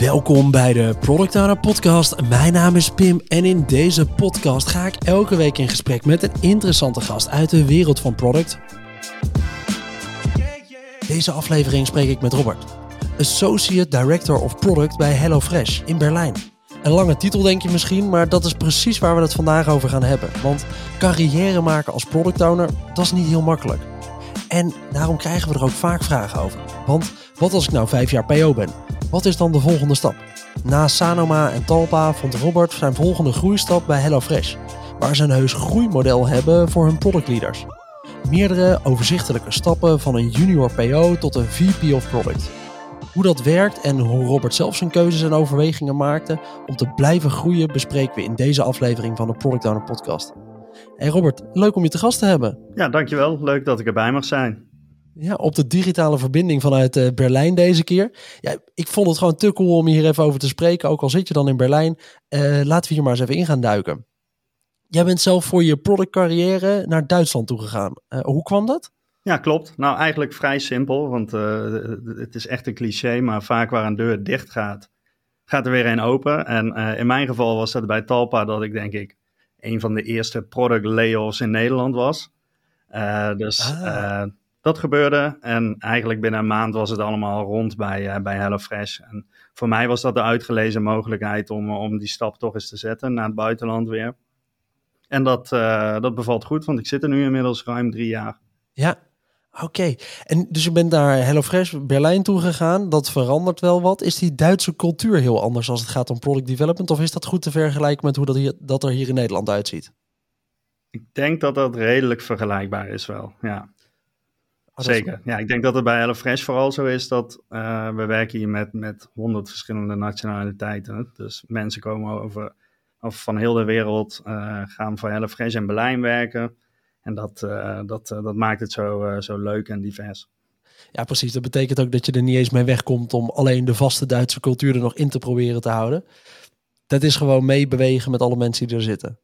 Welkom bij de Product Owner Podcast. Mijn naam is Pim en in deze podcast ga ik elke week in gesprek met een interessante gast uit de wereld van product. Deze aflevering spreek ik met Robert, Associate Director of Product bij HelloFresh in Berlijn. Een lange titel denk je misschien, maar dat is precies waar we het vandaag over gaan hebben. Want carrière maken als product owner, dat is niet heel makkelijk. En daarom krijgen we er ook vaak vragen over. Want wat als ik nou vijf jaar PO ben? Wat is dan de volgende stap? Na Sanoma en Talpa vond Robert zijn volgende groeistap bij HelloFresh, waar ze een heus groeimodel hebben voor hun productleaders. Meerdere overzichtelijke stappen van een junior PO tot een VP of Product. Hoe dat werkt en hoe Robert zelf zijn keuzes en overwegingen maakte om te blijven groeien bespreken we in deze aflevering van de Product Owner Podcast. Hey Robert, leuk om je te gast te hebben. Ja, dankjewel. Leuk dat ik erbij mag zijn. Ja, op de digitale verbinding vanuit uh, Berlijn deze keer. Ja, ik vond het gewoon te cool om hier even over te spreken. Ook al zit je dan in Berlijn. Uh, laten we hier maar eens even in gaan duiken. Jij bent zelf voor je productcarrière naar Duitsland toe gegaan. Uh, hoe kwam dat? Ja, klopt. Nou, eigenlijk vrij simpel. Want het is echt een cliché. Maar vaak waar een deur dicht gaat, gaat er weer een open. En in mijn geval was dat bij Talpa dat ik denk ik een van de eerste product layoffs in Nederland was. dus... Ah dat gebeurde. En eigenlijk binnen een maand was het allemaal rond bij, uh, bij HelloFresh. En voor mij was dat de uitgelezen mogelijkheid om, om die stap toch eens te zetten naar het buitenland weer. En dat, uh, dat bevalt goed, want ik zit er nu inmiddels ruim drie jaar. Ja, oké. En dus je bent naar HelloFresh Berlijn toe gegaan. Dat verandert wel wat. Is die Duitse cultuur heel anders als het gaat om product development? Of is dat goed te vergelijken met hoe dat, hier, dat er hier in Nederland uitziet? Ik denk dat dat redelijk vergelijkbaar is wel, ja. Zeker. Ja, ik denk dat het bij HelloFresh vooral zo is dat uh, we werken hier met, met honderd verschillende nationaliteiten. Dus mensen komen over, over van heel de wereld, uh, gaan voor HelloFresh in Berlijn werken. En dat, uh, dat, dat maakt het zo, zo leuk en divers. Ja, precies. Dat betekent ook dat je er niet eens mee wegkomt om alleen de vaste Duitse cultuur er nog in te proberen te houden. Dat is gewoon meebewegen met alle mensen die er zitten.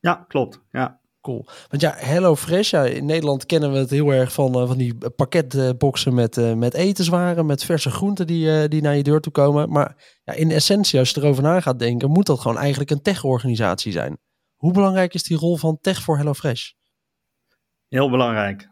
Ja, klopt. Ja. Want ja, Hello Fresh, ja, in Nederland kennen we het heel erg van, uh, van die pakketboxen met, uh, met etenswaren, met verse groenten die, uh, die naar je deur toe komen. Maar ja, in essentie, als je erover na gaat denken, moet dat gewoon eigenlijk een tech-organisatie zijn. Hoe belangrijk is die rol van tech voor HelloFresh? Heel belangrijk.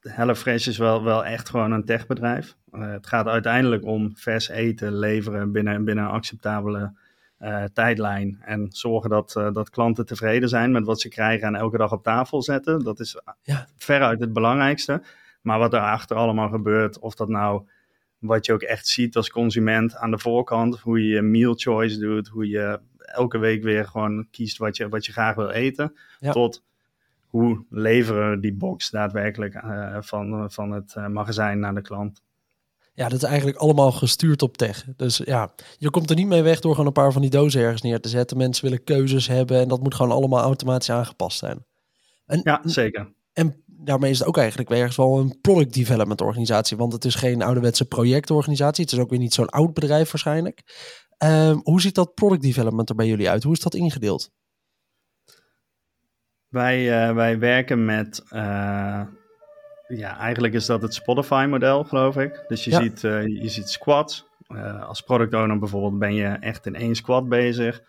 HelloFresh is wel, wel echt gewoon een techbedrijf. het gaat uiteindelijk om vers eten leveren binnen, binnen acceptabele uh, tijdlijn. En zorgen dat, uh, dat klanten tevreden zijn met wat ze krijgen en elke dag op tafel zetten. Dat is ja. veruit het belangrijkste. Maar wat erachter allemaal gebeurt, of dat nou wat je ook echt ziet als consument aan de voorkant, hoe je je meal choice doet, hoe je elke week weer gewoon kiest wat je, wat je graag wil eten, ja. tot hoe leveren die box daadwerkelijk uh, van, van het magazijn naar de klant. Ja, dat is eigenlijk allemaal gestuurd op tech. Dus ja, je komt er niet mee weg door gewoon een paar van die dozen ergens neer te zetten. Mensen willen keuzes hebben en dat moet gewoon allemaal automatisch aangepast zijn. En, ja, zeker. En daarmee is het ook eigenlijk ergens wel een product development organisatie. Want het is geen ouderwetse projectorganisatie. Het is ook weer niet zo'n oud bedrijf waarschijnlijk. Um, hoe ziet dat product development er bij jullie uit? Hoe is dat ingedeeld? Wij, uh, wij werken met uh, ja, eigenlijk is dat het Spotify-model, geloof ik. Dus je, ziet, uh, je ziet squads. Uh, als product owner bijvoorbeeld ben je echt in één squad bezig.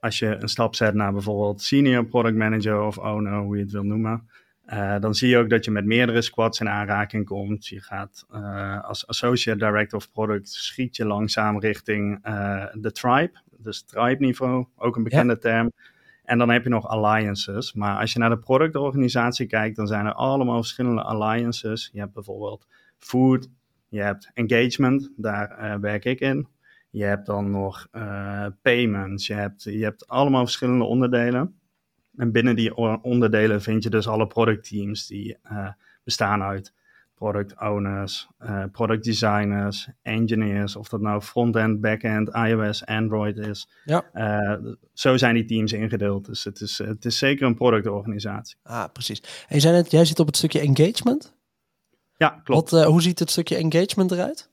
Als je een stap zet naar bijvoorbeeld senior product manager of owner, hoe je het wil noemen, uh, dan zie je ook dat je met meerdere squads in aanraking komt. Je gaat als associate director of product schiet je langzaam richting de tribe, dus tribe niveau, ook een bekende ja. term. En dan heb je nog alliances. Maar als je naar de productorganisatie kijkt, dan zijn er allemaal verschillende alliances. Je hebt bijvoorbeeld food, je hebt engagement, daar uh, werk ik in. Je hebt dan nog uh, payments, je hebt, je hebt allemaal verschillende onderdelen. En binnen die onderdelen vind je dus alle productteams die uh, bestaan uit product owners, uh, product designers, engineers, of dat nou front-end, back-end, iOS, Android is. Ja. Uh, zo zijn die teams ingedeeld. Dus het is, het is zeker een productorganisatie. Ah, precies. En net, jij zit op het stukje engagement? Ja, klopt. Wat, uh, hoe ziet het stukje engagement eruit?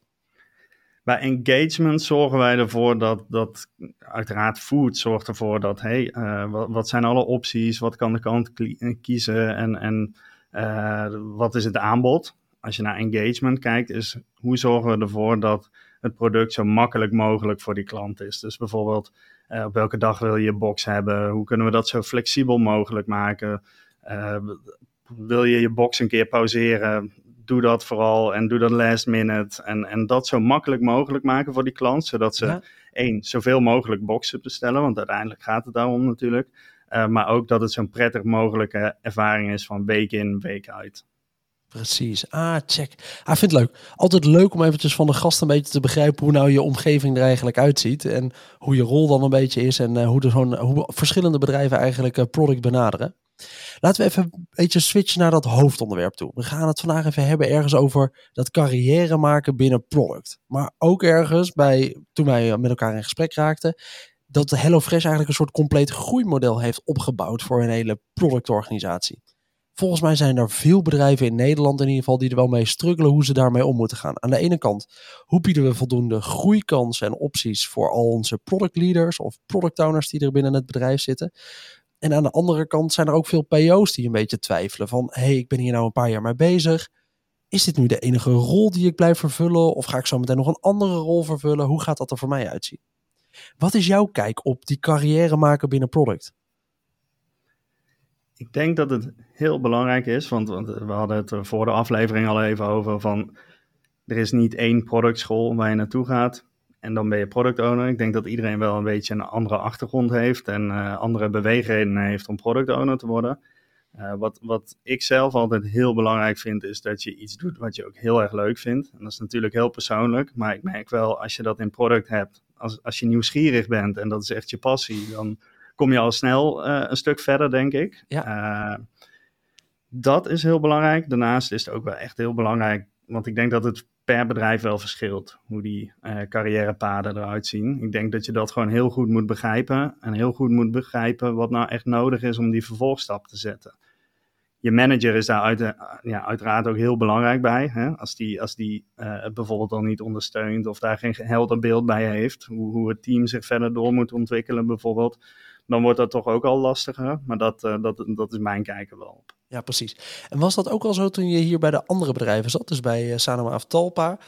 Bij engagement zorgen wij ervoor dat, dat uiteraard food zorgt ervoor dat, hey, wat, wat zijn alle opties, wat kan de klant kiezen en, en wat is het aanbod? Als je naar engagement kijkt, is hoe zorgen we ervoor dat het product zo makkelijk mogelijk voor die klant is. Dus bijvoorbeeld, op welke dag wil je je box hebben? Hoe kunnen we dat zo flexibel mogelijk maken? wil je je box een keer pauzeren? Doe dat vooral en doe dat last minute. En, en dat zo makkelijk mogelijk maken voor die klant, zodat ze één, zoveel mogelijk boxen bestellen, want uiteindelijk gaat het daarom natuurlijk. Uh, maar ook dat het zo'n prettig mogelijke ervaring is van week in, week uit. Precies. Ah, check. Ah, vind het leuk. Altijd leuk om eventjes van de gast een beetje te begrijpen hoe nou je omgeving er eigenlijk uitziet. En hoe je rol dan een beetje is. En uh, hoe, zo'n, hoe verschillende bedrijven eigenlijk uh, product benaderen. Laten we even een beetje switchen naar dat hoofdonderwerp toe. We gaan het vandaag even hebben ergens over dat carrière maken binnen product. Maar ook ergens bij, toen wij met elkaar in gesprek raakten, dat HelloFresh eigenlijk een soort compleet groeimodel heeft opgebouwd voor een hele productorganisatie. Volgens mij zijn er veel bedrijven in Nederland in ieder geval die er wel mee struggelen hoe ze daarmee om moeten gaan. Aan de ene kant, hoe bieden we voldoende groeikansen en opties voor al onze product leaders of product owners die er binnen het bedrijf zitten. En aan de andere kant zijn er ook veel PO's die een beetje twijfelen van, hé, hey, ik ben hier nou een paar jaar mee bezig. Is dit nu de enige rol die ik blijf vervullen? Of ga ik zo meteen nog een andere rol vervullen? Hoe gaat dat er voor mij uitzien? Wat is jouw kijk op die carrière maken binnen product? Ik denk dat het heel belangrijk is, want, want we hadden het voor de aflevering al even over van er is niet één productschool waar je naartoe gaat. En dan ben je product owner. Ik denk dat iedereen wel een beetje een andere achtergrond heeft en uh, andere beweegredenen heeft om product owner te worden. Uh, wat, wat ik zelf altijd heel belangrijk vind, is dat je iets doet wat je ook heel erg leuk vindt. En dat is natuurlijk heel persoonlijk, maar ik merk wel als je dat in product hebt, als, als je nieuwsgierig bent en dat is echt je passie, dan kom je al snel uh, een stuk verder, denk ik. Ja. dat is heel belangrijk. Daarnaast is het ook wel echt heel belangrijk, want ik denk dat het per bedrijf wel verschilt hoe die uh, carrièrepaden eruit zien. Ik denk dat je dat gewoon heel goed moet begrijpen en heel goed moet begrijpen wat nou echt nodig is om die vervolgstap te zetten. Je manager is daar uit, ja, uiteraard ook heel belangrijk bij. Hè? Als die, als die uh, bijvoorbeeld al niet ondersteunt of daar geen helder beeld bij heeft, hoe, hoe het team zich verder door moet ontwikkelen bijvoorbeeld, dan wordt dat toch ook al lastiger. Maar dat, dat, dat is mijn kijken wel op. Ja, precies. En was dat ook al zo toen je hier bij de andere bedrijven zat, dus bij uh, Sanoma Aftalpa?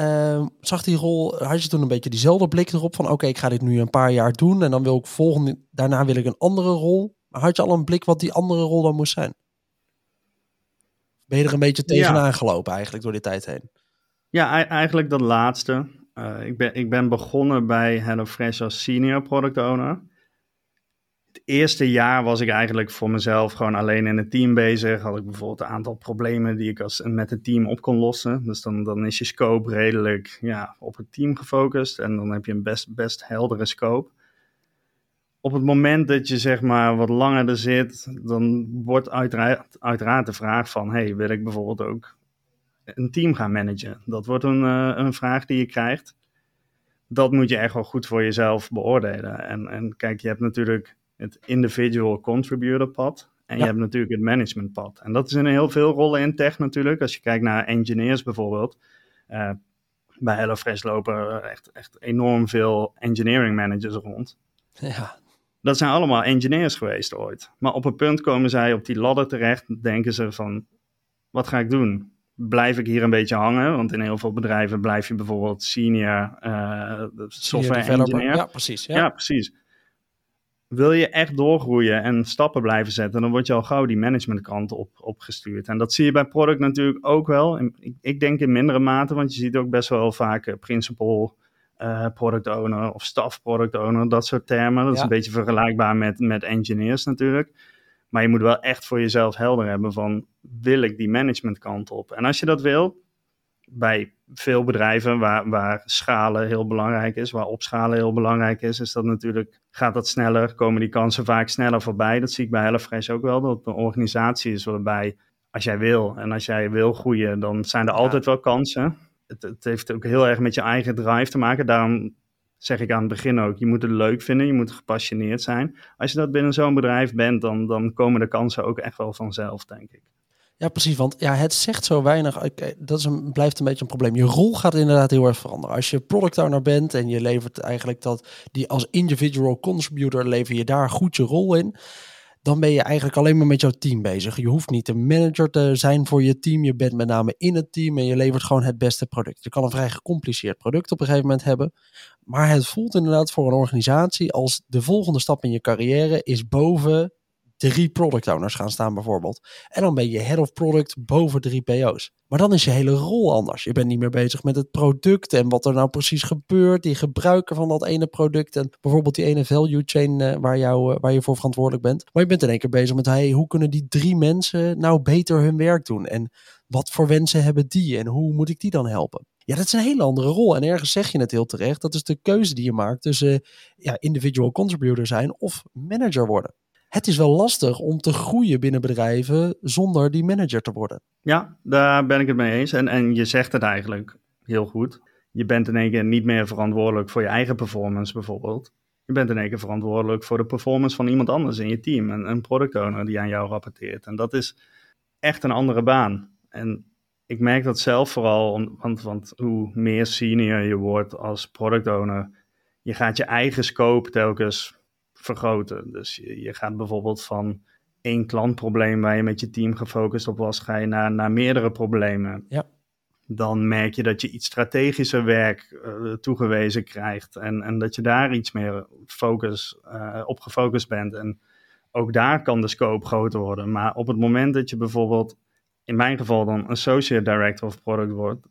Uh, zag die rol, had je toen een beetje diezelfde blik erop van oké, ik ga dit nu een paar jaar doen en dan wil ik volgende, daarna wil ik een andere rol. Maar had je al een blik wat die andere rol dan moest zijn? Ben je er een beetje tegenaan ja. gelopen eigenlijk door die tijd heen? Ja, eigenlijk dat laatste. Uh, ik, ben, ik ben begonnen bij HelloFresh als senior product owner eerste jaar was ik eigenlijk voor mezelf gewoon alleen in het team bezig. Had ik bijvoorbeeld een aantal problemen die ik als, met het team op kon lossen. Dus dan, dan is je scope redelijk ja, op het team gefocust. En dan heb je een best, best heldere scope. Op het moment dat je zeg maar wat langer er zit, dan wordt uiteraard, de vraag van... hey, wil ik bijvoorbeeld ook een team gaan managen? Dat wordt een, uh, een vraag die je krijgt. Dat moet je echt wel goed voor jezelf beoordelen. En, en kijk, je hebt natuurlijk het individual contributor pad. En je hebt natuurlijk het management pad. En dat is in heel veel rollen in tech natuurlijk. Als je kijkt naar engineers bijvoorbeeld. Uh, bij HelloFresh lopen echt, echt enorm veel engineering managers rond. Ja. Dat zijn allemaal engineers geweest ooit. Maar op een punt komen zij op die ladder terecht. Denken ze van, wat ga ik doen? Blijf ik hier een beetje hangen? Want in heel veel bedrijven blijf je bijvoorbeeld senior, uh, software engineer. Ja, precies. Ja. ja, precies wil je echt doorgroeien en stappen blijven zetten, dan word je al gauw die managementkant op, opgestuurd. En dat zie je bij product natuurlijk ook wel. Ik, ik denk in mindere mate, want je ziet ook best wel vaak uh, principal uh, product owner of staff product owner, dat soort termen. Dat is een beetje vergelijkbaar met, met engineers natuurlijk. Maar je moet wel echt voor jezelf helder hebben van, wil ik die managementkant op? En als je dat wil, bij veel bedrijven waar, waar schalen heel belangrijk is, waar opschalen heel belangrijk is, is dat natuurlijk, gaat dat sneller, komen die kansen vaak sneller voorbij. Dat zie ik bij HelloFresh ook wel, dat het een organisatie is waarbij als jij wil en als jij wil groeien, dan zijn er altijd wel kansen. Het, het heeft ook heel erg met je eigen drive te maken. Daarom zeg ik aan het begin ook, je moet het leuk vinden, je moet gepassioneerd zijn. Als je dat binnen zo'n bedrijf bent, dan, dan komen de kansen ook echt wel vanzelf, denk ik. Ja, precies. Want ja, het zegt zo weinig. Dat is een, blijft een beetje een probleem. Je rol gaat inderdaad heel erg veranderen. Als je product owner bent en je levert eigenlijk dat, die als individual contributor lever je daar goed je rol in. dan ben je eigenlijk alleen maar met jouw team bezig. Je hoeft niet de manager te zijn voor je team. Je bent met name in het team en je levert gewoon het beste product. Je kan een vrij gecompliceerd product op een gegeven moment hebben. Maar het voelt inderdaad voor een organisatie als de volgende stap in je carrière is boven drie product owners gaan staan bijvoorbeeld. En dan ben je head of product boven drie PO's. Maar dan is je hele rol anders. Je bent niet meer bezig met het product en wat er nou precies gebeurt. Die gebruiker van dat ene product en bijvoorbeeld die ene value chain uh, waar, jou, uh, waar je voor verantwoordelijk bent. Maar je bent in één keer bezig met hey, hoe kunnen die drie mensen nou beter hun werk doen? En wat voor wensen hebben die en hoe moet ik die dan helpen? Ja, dat is een hele andere rol. En ergens zeg je het heel terecht. Dat is de keuze die je maakt tussen ja, individual contributor zijn of manager worden het is wel lastig om te groeien binnen bedrijven zonder die manager te worden. Ja, daar ben ik het mee eens. En, en je zegt het eigenlijk heel goed. Je bent in één keer niet meer verantwoordelijk voor je eigen performance bijvoorbeeld. Je bent in één keer verantwoordelijk voor de performance van iemand anders in je team. Een, een product owner die aan jou rapporteert. En dat is echt een andere baan. En ik merk dat zelf vooral, want, want hoe meer senior je wordt als product owner, je gaat je eigen scope telkens vergroten. Dus je, je, gaat bijvoorbeeld van één klantprobleem waar je met je team gefocust op was, ga je naar, naar meerdere problemen. Ja. Dan merk je dat je iets strategischer werk uh, toegewezen krijgt en, en dat je daar iets meer focus, uh, op gefocust bent. En ook daar kan de scope groter worden. Maar op het moment dat je bijvoorbeeld, in mijn geval dan associate director of product wordt,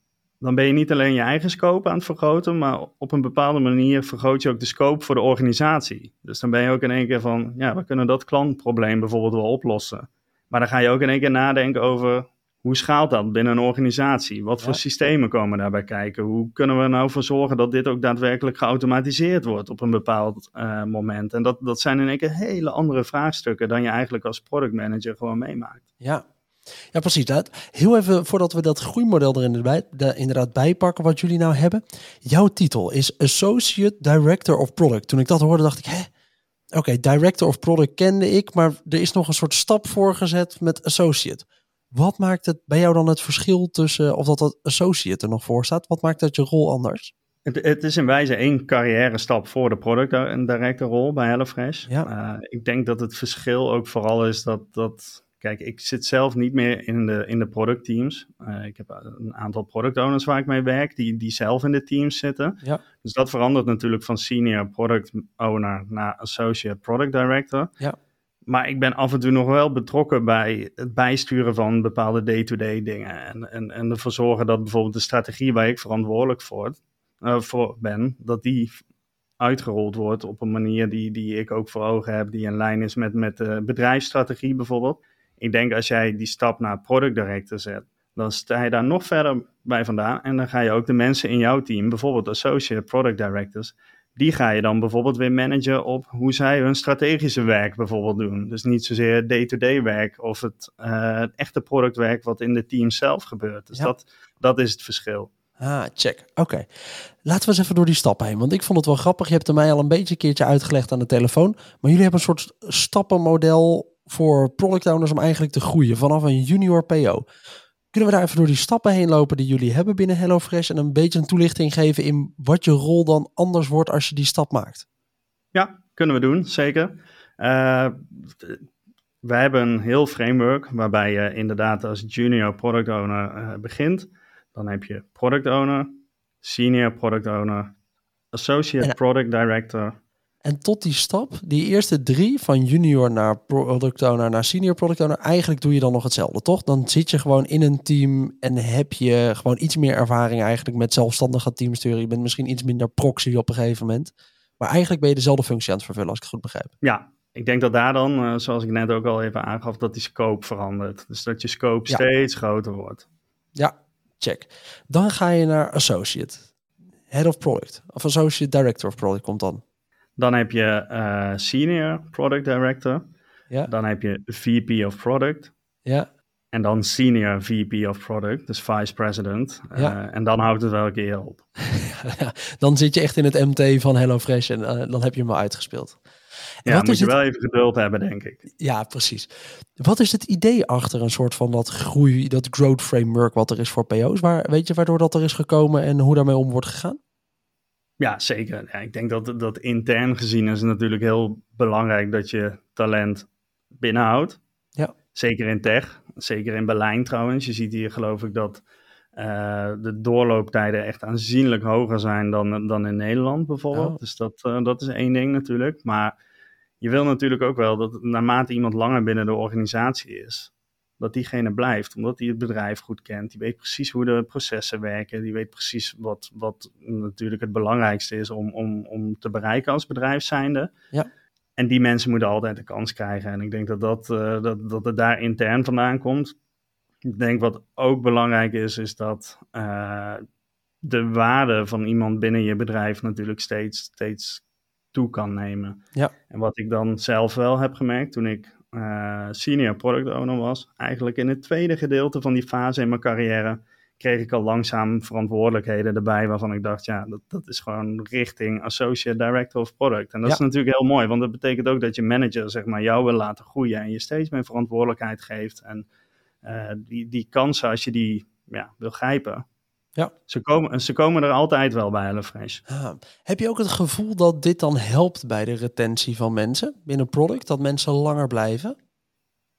dan ben je niet alleen je eigen scope aan het vergroten, maar op een bepaalde manier vergroot je ook de scope voor de organisatie. Dus dan ben je ook in één keer van, ja, we kunnen dat klantprobleem bijvoorbeeld wel oplossen. Maar dan ga je ook in één keer nadenken over hoe schaalt dat binnen een organisatie? Wat voor systemen komen daarbij kijken? Hoe kunnen we er nou voor zorgen dat dit ook daadwerkelijk geautomatiseerd wordt op een bepaald uh, moment? En dat, dat zijn in één keer hele andere vraagstukken dan je eigenlijk als product manager gewoon meemaakt. Ja, ja, precies. Dat. Heel even voordat we dat groeimodel er inderdaad, bij, inderdaad bijpakken wat jullie nou hebben. Jouw titel is Associate Director of Product. Toen ik dat hoorde dacht ik, hè? Oké, Director of Product kende ik, maar er is nog een soort stap voorgezet met Associate. Wat maakt het bij jou dan het verschil tussen, of dat dat Associate er nog voor staat? Wat maakt dat je rol anders? Het, het, is in wijze één carrière stap voor de product en director rol bij HelloFresh. Ja. Uh, ik denk dat het verschil ook vooral is dat, dat Kijk, ik zit zelf niet meer in de, in de productteams. Uh, ik heb een aantal product owners waar ik mee werk, die, die zelf in de teams zitten. Ja. Dus dat verandert natuurlijk van senior product owner naar associate product director. Ja. Maar ik ben af en toe nog wel betrokken bij het bijsturen van bepaalde day-to-day dingen. En, en, en ervoor zorgen dat bijvoorbeeld de strategie waar ik verantwoordelijk voor, uh, voor ben, dat die uitgerold wordt op een manier die, die ik ook voor ogen heb, die in lijn is met, met de bedrijfsstrategie bijvoorbeeld. Ik denk als jij die stap naar product director zet, dan sta je daar nog verder bij vandaan. En dan ga je ook de mensen in jouw team, bijvoorbeeld associate product directors, die ga je dan bijvoorbeeld weer managen op hoe zij hun strategische werk bijvoorbeeld doen. Dus niet zozeer day-to-day werk of het, uh, het, echte productwerk wat in de team zelf gebeurt. Dus ja. dat, dat is het verschil. Ah, check. Oké. Laten we eens even door die stappen heen. Want ik vond het wel grappig. Je hebt er mij al een beetje een keertje uitgelegd aan de telefoon. Maar jullie hebben een soort stappenmodel voor product owners om eigenlijk te groeien vanaf een junior PO. Kunnen we daar even door die stappen heen lopen die jullie hebben binnen HelloFresh en een beetje een toelichting geven in wat je rol dan anders wordt als je die stap maakt? Ja, kunnen we doen, zeker. Uh, wij hebben een heel framework waarbij je inderdaad als junior product owner uh, begint. Dan heb je product owner, senior product owner, associate product director, en tot die stap, die eerste drie, van junior naar product owner naar senior product owner, eigenlijk doe je dan nog hetzelfde, toch? Dan zit je gewoon in een team en heb je gewoon iets meer ervaring eigenlijk met zelfstandige teamsturen. Je bent misschien iets minder proxy op een gegeven moment. Maar eigenlijk ben je dezelfde functie aan het vervullen, als ik het goed begrijp. Ja, ik denk dat daar dan, uh, zoals ik net ook al even aangaf, dat die scope verandert. Dus dat je scope ja. steeds groter wordt. Ja, check. Dan ga je naar associate, head of product, of associate director of product komt dan. Dan heb je uh, Senior Product Director. Ja. Dan heb je VP of Product. Ja. En dan Senior VP of Product, dus Vice President. Ja. Uh, en dan houdt het wel een keer op. dan zit je echt in het MT van HelloFresh en uh, dan heb je hem al uitgespeeld. En ja, wat moet je het... wel even geduld hebben, denk ik. Ja, precies. Wat is het idee achter een soort van dat groei, dat growth framework wat er is voor PO's? Waar, weet je waardoor dat er is gekomen en hoe daarmee om wordt gegaan? Ja, zeker. Ja, ik denk dat dat intern gezien is natuurlijk heel belangrijk dat je talent binnenhoudt. Ja. Zeker in tech, zeker in Berlijn trouwens. Je ziet hier geloof ik dat uh, de doorlooptijden echt aanzienlijk hoger zijn dan, dan in Nederland bijvoorbeeld. Oh. Dus dat, uh, dat is één ding natuurlijk. Maar je wil natuurlijk ook wel dat naarmate iemand langer binnen de organisatie is, dat diegene blijft, omdat hij het bedrijf goed kent. Die weet precies hoe de processen werken. Die weet precies wat, wat natuurlijk het belangrijkste is om, om, om te bereiken als bedrijf zijnde. Ja. En die mensen moeten altijd de kans krijgen. En ik denk dat, dat, uh, dat, dat het daar intern vandaan komt. Ik denk wat ook belangrijk is, is dat uh, de waarde van iemand binnen je bedrijf natuurlijk steeds, steeds toe kan nemen. Ja. En wat ik dan zelf wel heb gemerkt toen ik uh, senior product owner was, eigenlijk in het tweede gedeelte van die fase in mijn carrière, kreeg ik al langzaam verantwoordelijkheden erbij waarvan ik dacht, ja, dat, dat is gewoon richting associate director of product. En dat Ja. is natuurlijk heel mooi, want dat betekent ook dat je manager, zeg maar, jou wil laten groeien en je steeds meer verantwoordelijkheid geeft. En uh, die, die kansen, als je die ja, wil grijpen, Ja. ze, komen, ze komen er altijd wel bij HelloFresh. Ah, heb je ook het gevoel dat dit dan helpt bij de retentie van mensen binnen product? Dat mensen langer blijven?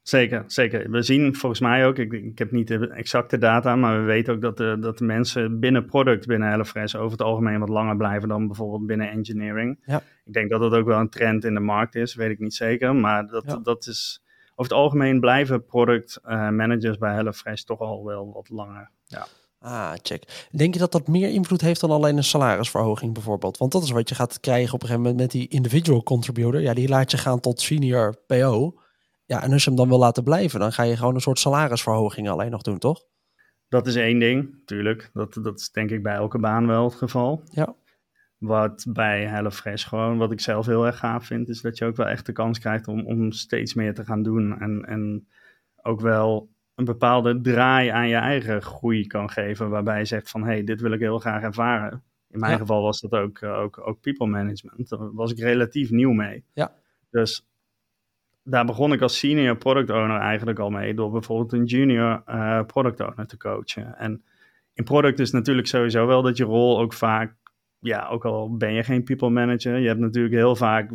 Zeker, zeker. We zien volgens mij ook, ik, ik heb niet de exacte data, maar we weten ook dat de, dat de mensen binnen product, binnen HelloFresh, over het algemeen wat langer blijven dan bijvoorbeeld binnen engineering. Ja. Ik denk dat dat ook wel een trend in de markt is, weet ik niet zeker, maar dat, Ja. dat is, over het algemeen blijven product uh, managers bij HelloFresh toch al wel wat langer. Ja. Ah, check. Denk je dat dat meer invloed heeft dan alleen een salarisverhoging bijvoorbeeld? Want dat is wat je gaat krijgen op een gegeven moment met die individual contributor. Ja, die laat je gaan tot senior PO. Ja, en als je hem dan wil laten blijven, dan ga je gewoon een soort salarisverhoging alleen nog doen, toch? Dat is één ding, natuurlijk. Dat, dat is denk ik bij elke baan wel het geval. Ja. Wat bij HelloFresh gewoon, wat ik zelf heel erg gaaf vind, is dat je ook wel echt de kans krijgt om, om steeds meer te gaan doen. En, en ook wel een bepaalde draai aan je eigen groei kan geven, waarbij je zegt van, hé, hey, dit wil ik heel graag ervaren. In mijn Ja. geval was dat ook, uh, ook, ook people management. Daar was ik relatief nieuw mee. Ja. Dus daar begon ik als senior product owner eigenlijk al mee, door bijvoorbeeld een junior uh, product owner te coachen. En in product is natuurlijk sowieso wel dat je rol ook vaak, ja, ook al ben je geen people manager, je hebt natuurlijk heel vaak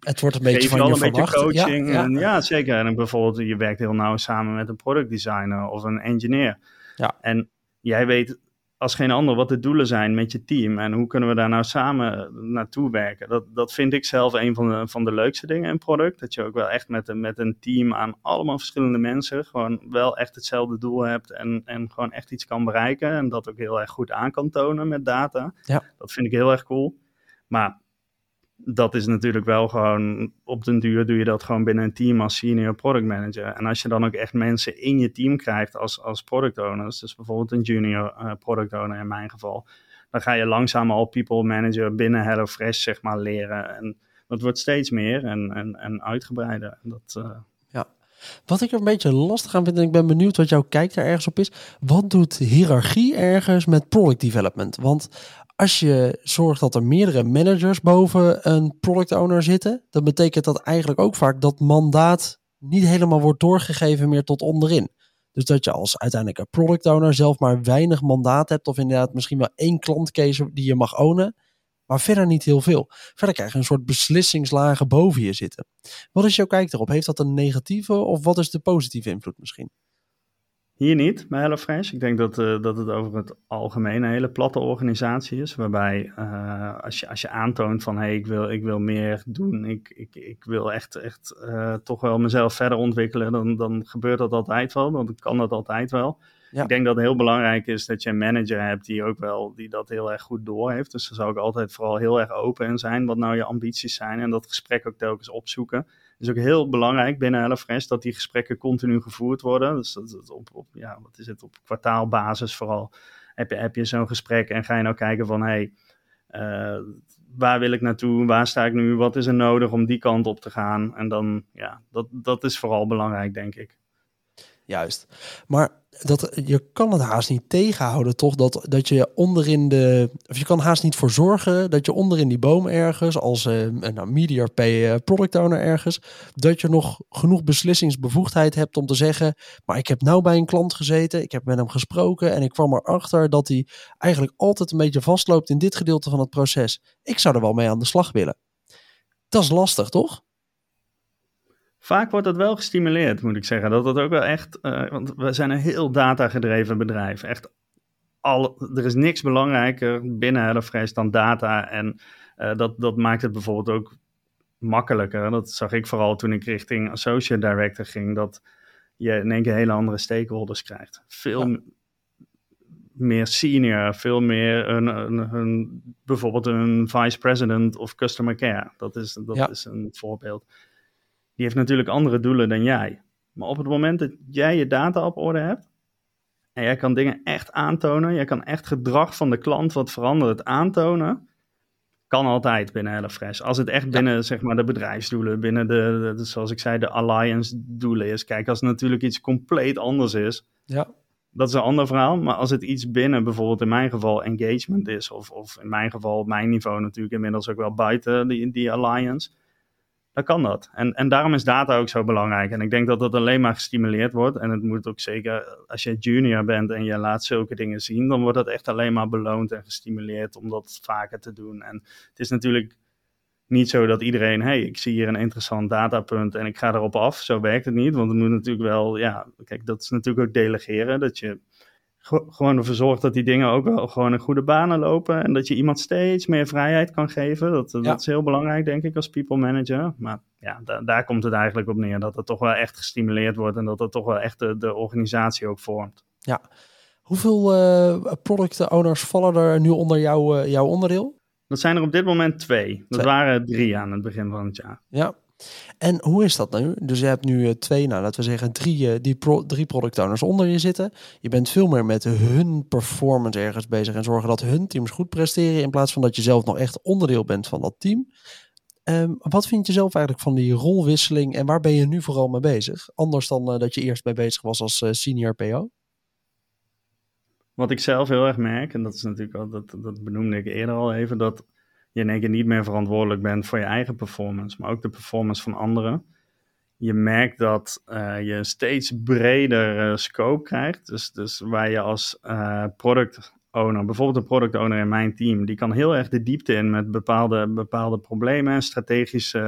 Het wordt een beetje van je een beetje verwacht. Ja, coaching. ja. En, ja, zeker. En bijvoorbeeld, je werkt heel nauw samen met een product designer of een engineer. Ja. En jij weet als geen ander wat de doelen zijn met je team en hoe kunnen we daar nou samen naartoe werken. Dat, dat vind ik zelf een van de, van de leukste dingen in product. Dat je ook wel echt met, een- met een team aan allemaal verschillende mensen gewoon wel echt hetzelfde doel hebt en, en gewoon echt iets kan bereiken. En dat ook heel erg goed aan kan tonen met data. Ja. Dat vind ik heel erg cool. Maar dat is natuurlijk wel gewoon, op den duur doe je dat gewoon binnen een team als senior product manager. En als je dan ook echt mensen in je team krijgt als, als product owners, dus bijvoorbeeld een junior eh, product owner in mijn geval, dan ga je langzaam al people manager binnen HelloFresh zeg maar leren. En dat wordt steeds meer en, en, en uitgebreider. Dat, eh, Wat ik er een beetje lastig aan vind, en ik ben benieuwd wat jouw kijk daar ergens op is. Wat doet hiërarchie ergens met product development? Want als je zorgt dat er meerdere managers boven een product owner zitten, dan betekent dat eigenlijk ook vaak dat mandaat niet helemaal wordt doorgegeven meer tot onderin. Dus dat je als uiteindelijk een product owner zelf maar weinig mandaat hebt, of inderdaad misschien wel één klantcase die je mag ownen, maar verder niet heel veel. Verder krijg je een soort beslissingslagen boven je zitten. Wat is jouw kijk erop? Heeft dat een negatieve of wat is de positieve invloed misschien? Hier niet bij HelloFresh. Ik denk dat, eh, dat het over het algemeen een hele platte organisatie is. Waarbij eh, als, je, als je aantoont van hé, hey, ik, wil, ik wil meer doen. Ik, ik, ik wil echt, echt eh, toch wel mezelf verder ontwikkelen. Dan, dan gebeurt dat altijd wel. Dan kan dat altijd wel. Ja. Ik denk dat het heel belangrijk is dat je een manager hebt die ook wel die dat heel erg goed doorheeft. Dus daar zou ik altijd vooral heel erg open in zijn. Wat nou je ambities zijn. En dat gesprek ook telkens opzoeken. Is ook heel belangrijk binnen HelloFresh dat die gesprekken continu gevoerd worden. Dus dat, op, op, ja, wat is het, op kwartaalbasis vooral heb je, heb je zo'n gesprek en ga je nou kijken van hé, hey, uh, waar wil ik naartoe, waar sta ik nu, wat is er nodig om die kant op te gaan. En dan, ja, dat, dat is vooral belangrijk denk ik. Juist. Maar dat, je kan het haast niet tegenhouden, toch? Dat, dat je onderin de. Of je kan haast niet voor zorgen dat je onderin die boom ergens, als uh, nou, media pay product owner ergens, dat je nog genoeg beslissingsbevoegdheid hebt om te zeggen. Maar ik heb nou bij een klant gezeten, ik heb met hem gesproken en ik kwam erachter dat hij eigenlijk altijd een beetje vastloopt in dit gedeelte van het proces. Ik zou er wel mee aan de slag willen. Dat is lastig, toch? Vaak wordt dat wel gestimuleerd, moet ik zeggen. Dat dat ook wel echt, uh, want we zijn een heel datagedreven bedrijf. Echt, al, er is niks belangrijker binnen HelloFresh dan data. En uh, dat, dat maakt het bijvoorbeeld ook makkelijker. Dat zag ik vooral toen ik richting associate director ging. Dat je in één keer hele andere stakeholders krijgt. Veel ja. meer senior, veel meer een, een, een, bijvoorbeeld een vice president of customer care. Dat is, dat ja. is een voorbeeld. Die heeft natuurlijk andere doelen dan jij. Maar op het moment dat jij je data op orde hebt, en jij kan dingen echt aantonen, jij kan echt gedrag van de klant wat verandert aantonen, kan altijd binnen HelloFresh. Als het echt binnen zeg maar, de bedrijfsdoelen, binnen de, de, zoals ik zei, de alliance doelen is. Kijk, als het natuurlijk iets compleet anders is, ja. dat is een ander verhaal. Maar als het iets binnen bijvoorbeeld in mijn geval engagement is, of, of in mijn geval op mijn niveau natuurlijk inmiddels ook wel buiten die, die alliance, kan dat. En, en daarom is data ook zo belangrijk. En ik denk dat dat alleen maar gestimuleerd wordt. En het moet ook zeker, als je junior bent en je laat zulke dingen zien, dan wordt dat echt alleen maar beloond en gestimuleerd om dat vaker te doen. En het is natuurlijk niet zo dat iedereen, hey, ik zie hier een interessant datapunt en ik ga erop af. Zo werkt het niet, want het moet natuurlijk wel, ja, kijk, dat is natuurlijk ook delegeren. Dat je gewoon ervoor zorgt dat die dingen ook wel gewoon in goede banen lopen. En dat je iemand steeds meer vrijheid kan geven. Dat, dat is heel belangrijk, denk ik, als people manager. Maar ja, daar komt het eigenlijk op neer. Dat het toch wel echt gestimuleerd wordt en dat het toch wel echt de, de organisatie ook vormt. Ja. Hoeveel uh, product owners vallen er nu onder jouw, uh, jouw onderdeel? Dat zijn er op dit moment twee. Dat waren drie aan het begin van het jaar. Ja, en hoe is dat nu? Dus je hebt nu uh, twee, nou laten we zeggen drie, uh, die drie product owners onder je zitten. Je bent veel meer met hun performance ergens bezig en zorgen dat hun teams goed presteren in plaats van dat je zelf nog echt onderdeel bent van dat team. Um, wat vind je zelf eigenlijk van die rolwisseling en waar ben je nu vooral mee bezig? Anders dan uh, dat je eerst mee bezig was als senior PO? Wat ik zelf heel erg merk, en dat is natuurlijk al, dat, dat benoemde ik eerder al even, dat je in één keer niet meer verantwoordelijk bent voor je eigen performance, maar ook de performance van anderen. Je merkt dat uh, je steeds breder uh, scope krijgt. Dus, dus waar je als uh, product owner, bijvoorbeeld een product owner in mijn team, die kan heel erg de diepte in met bepaalde, bepaalde problemen en strategische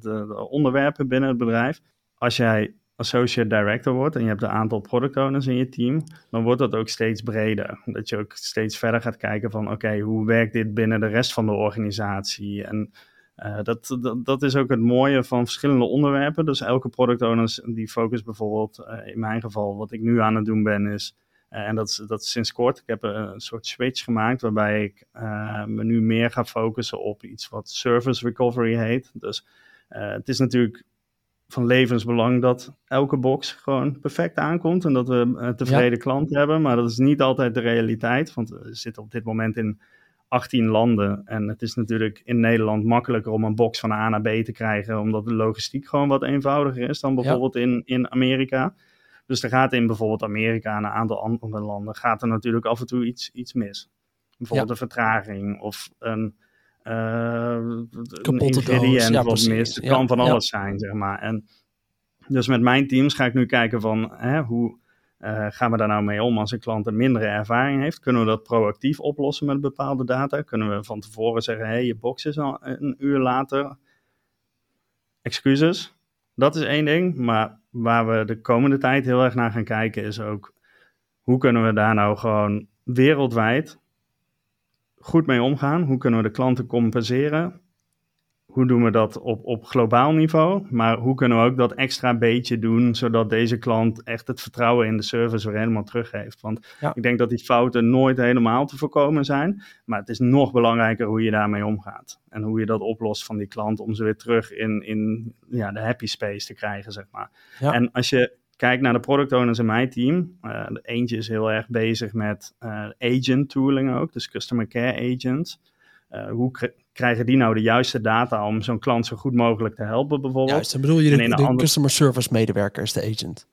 de onderwerpen binnen het bedrijf. Als jij associate director wordt en je hebt een aantal product owners in je team, dan wordt dat ook steeds breder. Dat je ook steeds verder gaat kijken van oké, hoe werkt dit binnen de rest van de organisatie? En uh, dat, dat, dat, is ook het mooie van verschillende onderwerpen. Dus elke product owner die focust bijvoorbeeld, uh, in mijn geval, wat ik nu aan het doen ben, is. Uh, en dat dat is sinds kort. Ik heb een soort switch gemaakt waarbij ik me nu meer ga focussen op iets wat service recovery heet. Dus het is natuurlijk van levensbelang dat elke box gewoon perfect aankomt en dat we een tevreden ja. klant hebben. Maar dat is niet altijd de realiteit, want we zitten op dit moment in 18 landen. En het is natuurlijk in Nederland makkelijker om een box van A naar B te krijgen, omdat de logistiek gewoon wat eenvoudiger is dan bijvoorbeeld ja. in, in Amerika. Dus er gaat in bijvoorbeeld Amerika en een aantal andere landen gaat er natuurlijk af en toe iets, iets mis. Bijvoorbeeld ja. een vertraging of een Kapotte ingrediënt ja, wat mis. Het kan van alles zijn, zeg maar. En dus met mijn teams ga ik nu kijken van hè, hoe uh, gaan we daar nou mee om als een klant een mindere ervaring heeft? Kunnen we dat proactief oplossen met bepaalde data? Kunnen we van tevoren zeggen, hé, hey, je box is al een uur later. Excuses. Dat is één ding. Maar waar we de komende tijd heel erg naar gaan kijken is ook, hoe kunnen we daar nou gewoon wereldwijd goed mee omgaan? Hoe kunnen we de klanten compenseren? Hoe doen we dat op, op globaal niveau? Maar hoe kunnen we ook dat extra beetje doen, zodat deze klant echt het vertrouwen in de service weer helemaal teruggeeft? Want ja. ik denk dat die fouten nooit helemaal te voorkomen zijn. Maar het is nog belangrijker hoe je daarmee omgaat. En hoe je dat oplost van die klant om ze weer terug in, in ja, de happy space te krijgen, zeg maar. Ja. En als je kijk naar de product owners in mijn team. Uh, eentje is heel erg bezig met uh, agent tooling ook, dus customer care agents. Uh, hoe krijgen die nou de juiste data om zo'n klant zo goed mogelijk te helpen bijvoorbeeld? Juist, dan bedoel je de, de andere... customer service medewerker is de agent.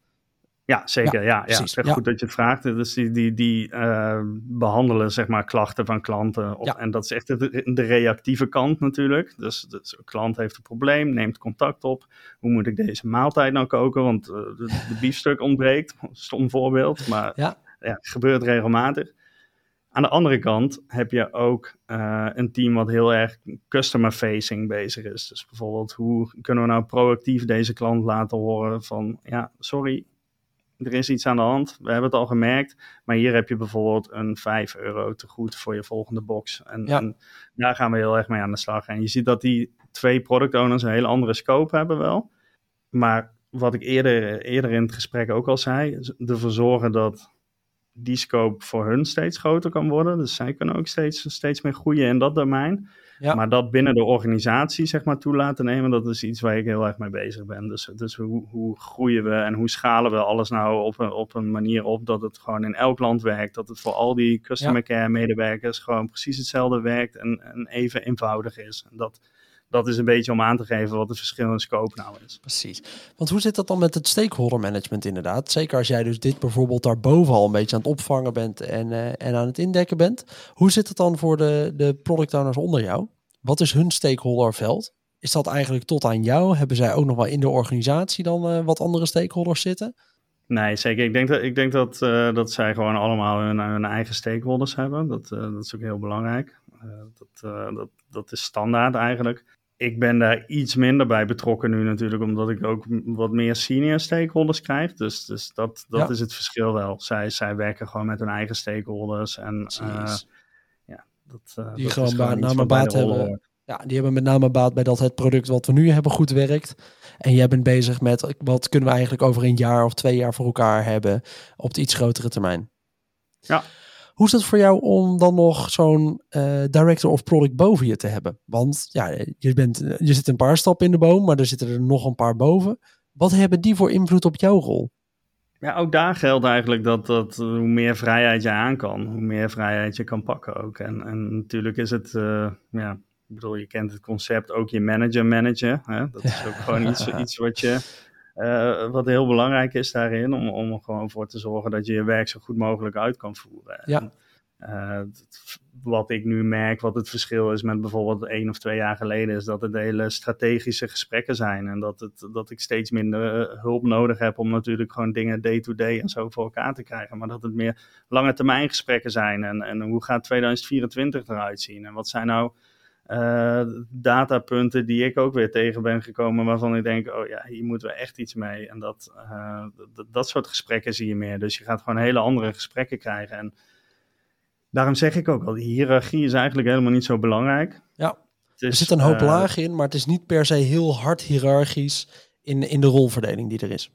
Ja, zeker. Ja, ja, ja. goed dat je het vraagt. Dus die, die, die uh, behandelen zeg maar klachten van klanten. Op. En dat is echt de, de, reactieve kant natuurlijk. Dus, dus een klant heeft een probleem, neemt contact op. Hoe moet ik deze maaltijd nou koken? Want uh, de, de, biefstuk ontbreekt. Stom voorbeeld, maar ja. gebeurt regelmatig. Aan de andere kant heb je ook uh, een team wat heel erg customer-facing bezig is. Dus bijvoorbeeld, hoe kunnen we nou proactief deze klant laten horen van, ja, sorry, er is iets aan de hand. We hebben het al gemerkt. Maar hier heb je bijvoorbeeld een 5 euro te goed voor je volgende box. En, en, daar gaan we heel erg mee aan de slag. En je ziet dat die twee product owners een hele andere scope hebben wel. Maar wat ik eerder, eerder in het gesprek ook al zei, ervoor zorgen dat die scope voor hun steeds groter kan worden. Dus zij kunnen ook steeds, steeds meer groeien in dat domein. Ja. Maar dat binnen de organisatie zeg maar toe laten nemen, dat is iets waar ik heel erg mee bezig ben. Dus, dus hoe, hoe groeien we en hoe schalen we alles nou op een, op een manier op dat het gewoon in elk land werkt. Dat het voor al die customer care medewerkers gewoon precies hetzelfde werkt en, en even eenvoudig is. En dat, dat is een beetje om aan te geven wat het verschil in scope nou is. Precies. Want hoe zit dat dan met het stakeholder management inderdaad? Zeker als jij dus dit bijvoorbeeld daarboven al een beetje aan het opvangen bent en, uh, en aan het indekken bent. Hoe zit het dan voor de, de product owners onder jou? Wat is hun stakeholderveld? Is dat eigenlijk tot aan jou? Hebben zij ook nog wel in de organisatie dan uh, wat andere stakeholders zitten? Nee, zeker. Ik denk dat, ik denk dat, uh, dat zij gewoon allemaal hun, hun eigen stakeholders hebben. Dat, dat is ook heel belangrijk. dat, dat, dat is standaard eigenlijk ik ben daar iets minder bij betrokken nu natuurlijk, omdat ik ook wat meer senior stakeholders krijg. Dus, dus dat, dat is het verschil wel. Zij, zij werken gewoon met hun eigen stakeholders. En uh, ja, dat, uh, die dat gewoon, gewoon name baat hebben. Ja, die hebben met name baat bij dat het product wat we nu hebben goed werkt. En jij bent bezig met wat kunnen we eigenlijk over een jaar of twee jaar voor elkaar hebben op de iets grotere termijn. Ja. Hoe is het voor jou om dan nog zo'n uh, director of product boven je te hebben? Want ja, je, bent, je zit een paar stappen in de boom, maar er zitten er nog een paar boven. Wat hebben die voor invloed op jouw rol? Ja, ook daar geldt eigenlijk dat, dat hoe meer vrijheid je aan kan, hoe meer vrijheid je kan pakken ook. En, en natuurlijk is het, uh, ja, ik bedoel, je kent het concept ook je manager manager. Hè? Dat is ook gewoon iets, iets wat je uh, wat heel belangrijk is daarin, om, om er gewoon voor te zorgen dat je je werk zo goed mogelijk uit kan voeren. Ja. Uh, wat ik nu merk, wat het verschil is met bijvoorbeeld één of twee jaar geleden, is dat het hele strategische gesprekken zijn. En dat, het, dat ik steeds minder uh, hulp nodig heb om natuurlijk gewoon dingen day-to-day en zo voor elkaar te krijgen. Maar dat het meer lange termijn gesprekken zijn. En, en hoe gaat 2024 eruit zien? En wat zijn nou uh, datapunten die ik ook weer tegen ben gekomen, waarvan ik denk, oh ja, hier moeten we echt iets mee. En dat, uh, dat soort gesprekken zie je meer. Dus je gaat gewoon hele andere gesprekken krijgen. En daarom zeg ik ook al, die hiërarchie is eigenlijk helemaal niet zo belangrijk. Ja, er zit een hoop uh, lagen in, maar het is niet per se heel hard hiërarchisch in, in de rolverdeling die er is.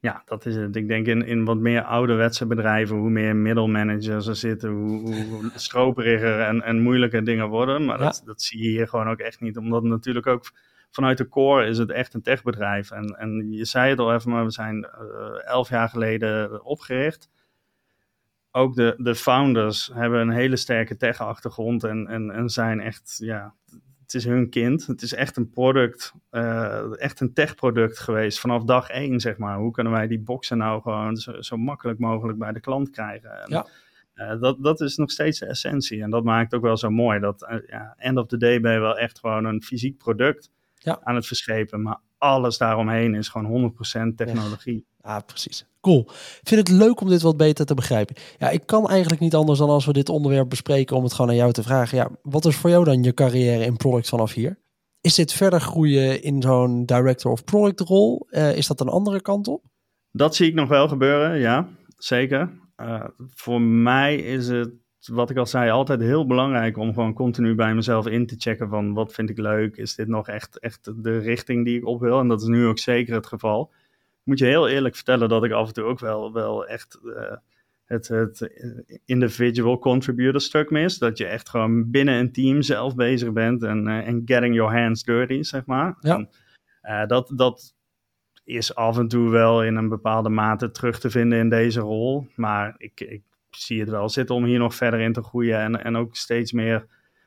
Ja, dat is het. Ik denk in, in wat meer ouderwetse bedrijven, hoe meer middelmanagers er zitten, hoe, hoe stroperiger en, en moeilijker dingen worden. Maar dat, dat zie je hier gewoon ook echt niet. Omdat natuurlijk ook vanuit de core is het echt een techbedrijf. En, en je zei het al even, maar we zijn uh, elf jaar geleden opgericht. Ook de, de founders hebben een hele sterke tech-achtergrond en, en, en zijn echt, ja, het is hun kind. Het is echt een product, uh, echt een tech-product geweest vanaf dag één, zeg maar. Hoe kunnen wij die boxen nou gewoon zo, zo makkelijk mogelijk bij de klant krijgen? En, ja. Uh, dat, dat is nog steeds de essentie. En dat maakt ook wel zo mooi. Dat uh, ja, end of the day ben je wel echt gewoon een fysiek product ja. aan het verschepen. Maar alles daaromheen is gewoon 100% technologie. Ja, ah, precies. Vind het leuk om dit wat beter te begrijpen. Ja, ik kan eigenlijk niet anders dan als we dit onderwerp bespreken om het gewoon aan jou te vragen. Ja, wat is voor jou dan je carrière in product vanaf hier? Is dit verder groeien in zo'n director of product rol? Uh, is dat een andere kant op? Dat zie ik nog wel gebeuren, ja, zeker. Uh, voor mij is het, wat ik al zei, altijd heel belangrijk om gewoon continu bij mezelf in te checken van wat vind ik leuk? Is dit nog echt, echt de richting die ik op wil? En dat is nu ook zeker het geval moet je heel eerlijk vertellen dat ik af en toe ook wel, wel echt uh, het, het individual contributor stuk mis. Dat je echt gewoon binnen een team zelf bezig bent en, uh, en getting your hands dirty, zeg maar. Ja. En, dat, dat is af en toe wel in een bepaalde mate terug te vinden in deze rol. Maar ik, ik zie het wel zitten om hier nog verder in te groeien en, en ook steeds meer...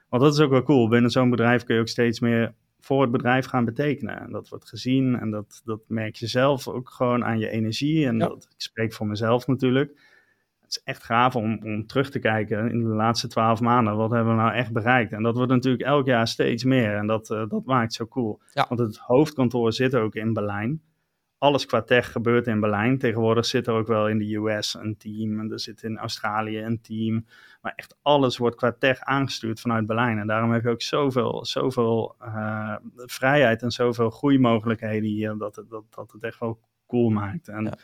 Want dat is ook wel cool. Binnen zo'n bedrijf kun je ook steeds meer voor het bedrijf gaan betekenen. En dat wordt gezien en dat, dat merk je zelf ook gewoon aan je energie. En Ja. dat, ik spreek voor mezelf natuurlijk. Het is echt gaaf om, om terug te kijken in de laatste twaalf maanden. Wat hebben we nou echt bereikt? En dat wordt natuurlijk elk jaar steeds meer. En dat, eh, dat maakt zo cool. Ja. Want het hoofdkantoor zit ook in Berlijn. Alles qua tech gebeurt in Berlijn. Tegenwoordig zit er ook wel in de US een team en er zit in Australië een team. Maar echt alles wordt qua tech aangestuurd vanuit Berlijn. En daarom heb je ook zoveel, zoveel uh, vrijheid en zoveel groeimogelijkheden hier, dat het, dat, dat het echt wel cool maakt. En ja.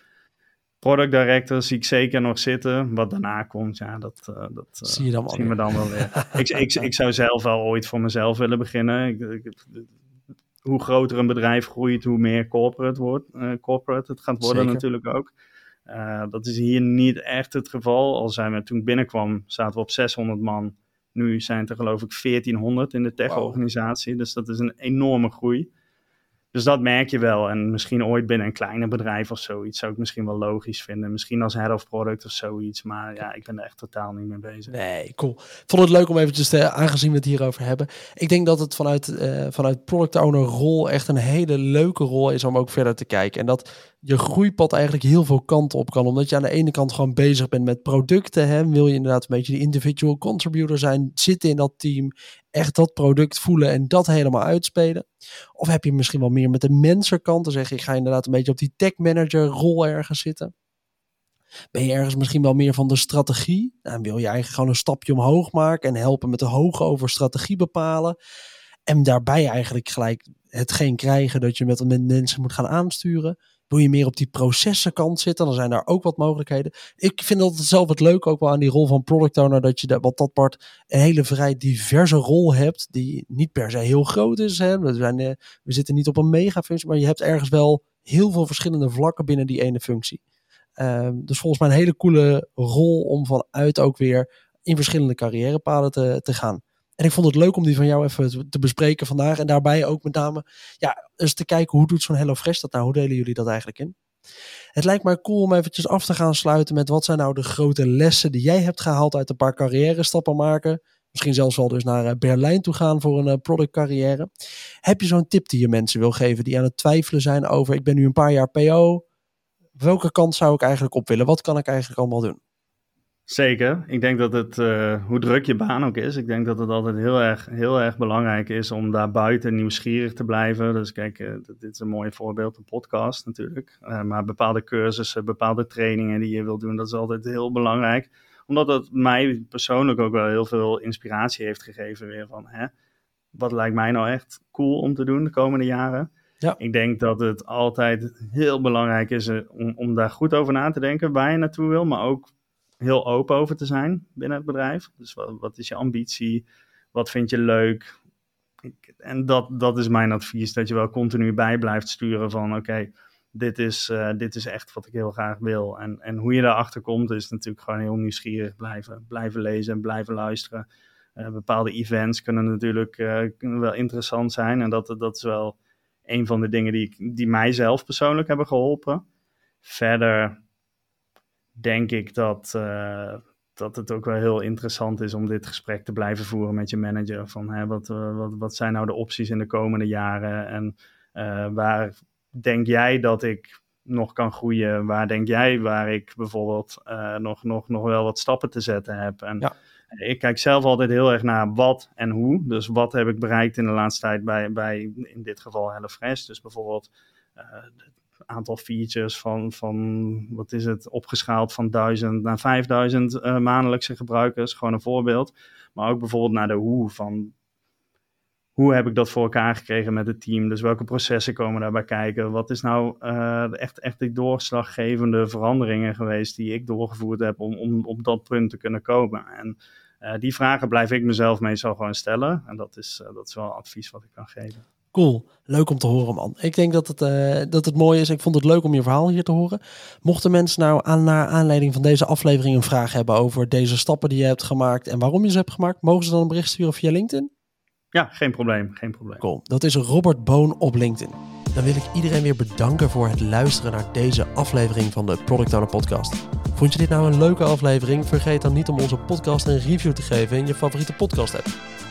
product director zie ik zeker nog zitten. Wat daarna komt, ja, dat, uh, dat zie je dan zien we dan wel weer. ik, ik, ik zou zelf wel ooit voor mezelf willen beginnen. Ik, ik, hoe groter een bedrijf groeit, hoe meer corporate, wordt, uh, corporate het gaat worden Zeker. natuurlijk ook. Uh, dat is hier niet echt het geval. Al zijn we toen ik binnenkwam, zaten we op 600 man. Nu zijn het er geloof ik 1400 in de tech-organisatie. Wow. Dus dat is een enorme groei. Dus dat merk je wel. En misschien ooit binnen een kleiner bedrijf of zoiets zou ik misschien wel logisch vinden. Misschien als head of product of zoiets. Maar ja, ik ben er echt totaal niet mee bezig. Nee, cool. Vond het leuk om eventjes te, aangezien we het hierover hebben. Ik denk dat het vanuit, uh, vanuit product owner rol echt een hele leuke rol is om ook verder te kijken. En dat je groeipad eigenlijk heel veel kanten op kan. Omdat je aan de ene kant gewoon bezig bent met producten. Hè? Wil je inderdaad een beetje de individual contributor zijn, zitten in dat team, echt dat product voelen en dat helemaal uitspelen. Of heb je misschien wel meer met de mensenkant te zeggen, ik ga inderdaad een beetje op die tech manager rol ergens zitten. Ben je ergens misschien wel meer van de strategie? Dan wil je eigenlijk gewoon een stapje omhoog maken en helpen met de hoog over strategie bepalen. En daarbij eigenlijk gelijk hetgeen krijgen dat je met, met mensen moet gaan aansturen. Wil je meer op die processenkant zitten, dan zijn daar ook wat mogelijkheden. Ik vind dat zelf het leuk ook wel aan die rol van product owner, dat je wat dat part een hele vrij diverse rol hebt, die niet per se heel groot is. Hè. We, zijn, eh, we zitten niet op een mega functie, maar je hebt ergens wel heel veel verschillende vlakken binnen die ene functie. Um, dus volgens mij een hele coole rol om vanuit ook weer in verschillende carrièrepaden te, te gaan. En ik vond het leuk om die van jou even te bespreken vandaag. En daarbij ook met name, ja, eens te kijken hoe doet zo'n HelloFresh dat nou? Hoe delen jullie dat eigenlijk in? Het lijkt mij cool om eventjes af te gaan sluiten met wat zijn nou de grote lessen die jij hebt gehaald uit een paar carrière stappen maken. Misschien zelfs wel dus naar eh, Berlijn toe gaan voor een eh, productcarrière. Heb je zo'n tip die je mensen wil geven die aan het twijfelen zijn over ik ben nu een paar jaar PO. Welke kant zou ik eigenlijk op willen? Wat kan ik eigenlijk allemaal doen? Zeker. Ik denk dat het, uh, hoe druk je baan ook is, ik denk dat het altijd heel erg, heel erg belangrijk is om daar buiten nieuwsgierig te blijven. Dus kijk, uh, dit is een mooi voorbeeld, een podcast natuurlijk. Uh, maar bepaalde cursussen, bepaalde trainingen die je wilt doen, dat is altijd heel belangrijk. Omdat het mij persoonlijk ook wel heel veel inspiratie heeft gegeven weer van, hè, wat lijkt mij nou echt cool om te doen de komende jaren. Ja. Ik denk dat het altijd heel belangrijk is om, om daar goed over na te denken waar je naartoe wil, maar ook heel open over te zijn binnen het bedrijf. Dus wat, wat is je ambitie? Wat vind je leuk? En dat, dat is mijn advies, dat je wel continu bij blijft sturen van oké, dit, is, uh, dit is echt wat ik heel graag wil. En, en hoe je daarachter komt is natuurlijk gewoon heel nieuwsgierig blijven. Blijven lezen en blijven luisteren. Uh, bepaalde events kunnen natuurlijk kunnen wel interessant zijn. En dat, dat is wel een van de dingen die, die mij zelf persoonlijk hebben geholpen. Verder denk ik dat, uh, dat het ook wel heel interessant is om dit gesprek te blijven voeren met je manager. Van hè, wat, uh, wat, wat zijn nou de opties in de komende jaren en uh, waar denk jij dat ik nog kan groeien? Waar denk jij waar ik bijvoorbeeld nog, nog, nog wel wat stappen te zetten heb? En ja. ik kijk zelf altijd heel erg naar wat en hoe. Dus wat heb ik bereikt in de laatste tijd bij, bij in dit geval HelloFresh. Dus bijvoorbeeld aantal features van, van, wat is het, opgeschaald van 1000 naar 5000 uh, maandelijkse gebruikers. Gewoon een voorbeeld. Maar ook bijvoorbeeld naar de hoe van hoe heb ik dat voor elkaar gekregen met het team? Dus welke processen komen daarbij kijken? Wat is nou uh, echt, echt de doorslaggevende veranderingen geweest die ik doorgevoerd heb om, om op dat punt te kunnen komen? En uh, die vragen blijf ik mezelf meestal gewoon stellen. En dat is, dat is wel advies wat ik kan geven. Cool. Leuk om te horen, man. Ik denk dat het, uh, dat het mooi is. Ik vond het leuk om je verhaal hier te horen. Mochten mensen nou aan, naar aanleiding van deze aflevering een vraag hebben over deze stappen die je hebt gemaakt en waarom je ze hebt gemaakt, mogen ze dan een bericht sturen via LinkedIn? Ja, geen probleem. Geen probleem. Cool. Dat is Robert Boon op LinkedIn. Dan wil ik iedereen weer bedanken voor het luisteren naar deze aflevering van de Product Owner Podcast. Vond je dit nou een leuke aflevering? Vergeet dan niet om onze podcast een review te geven in je favoriete podcast app.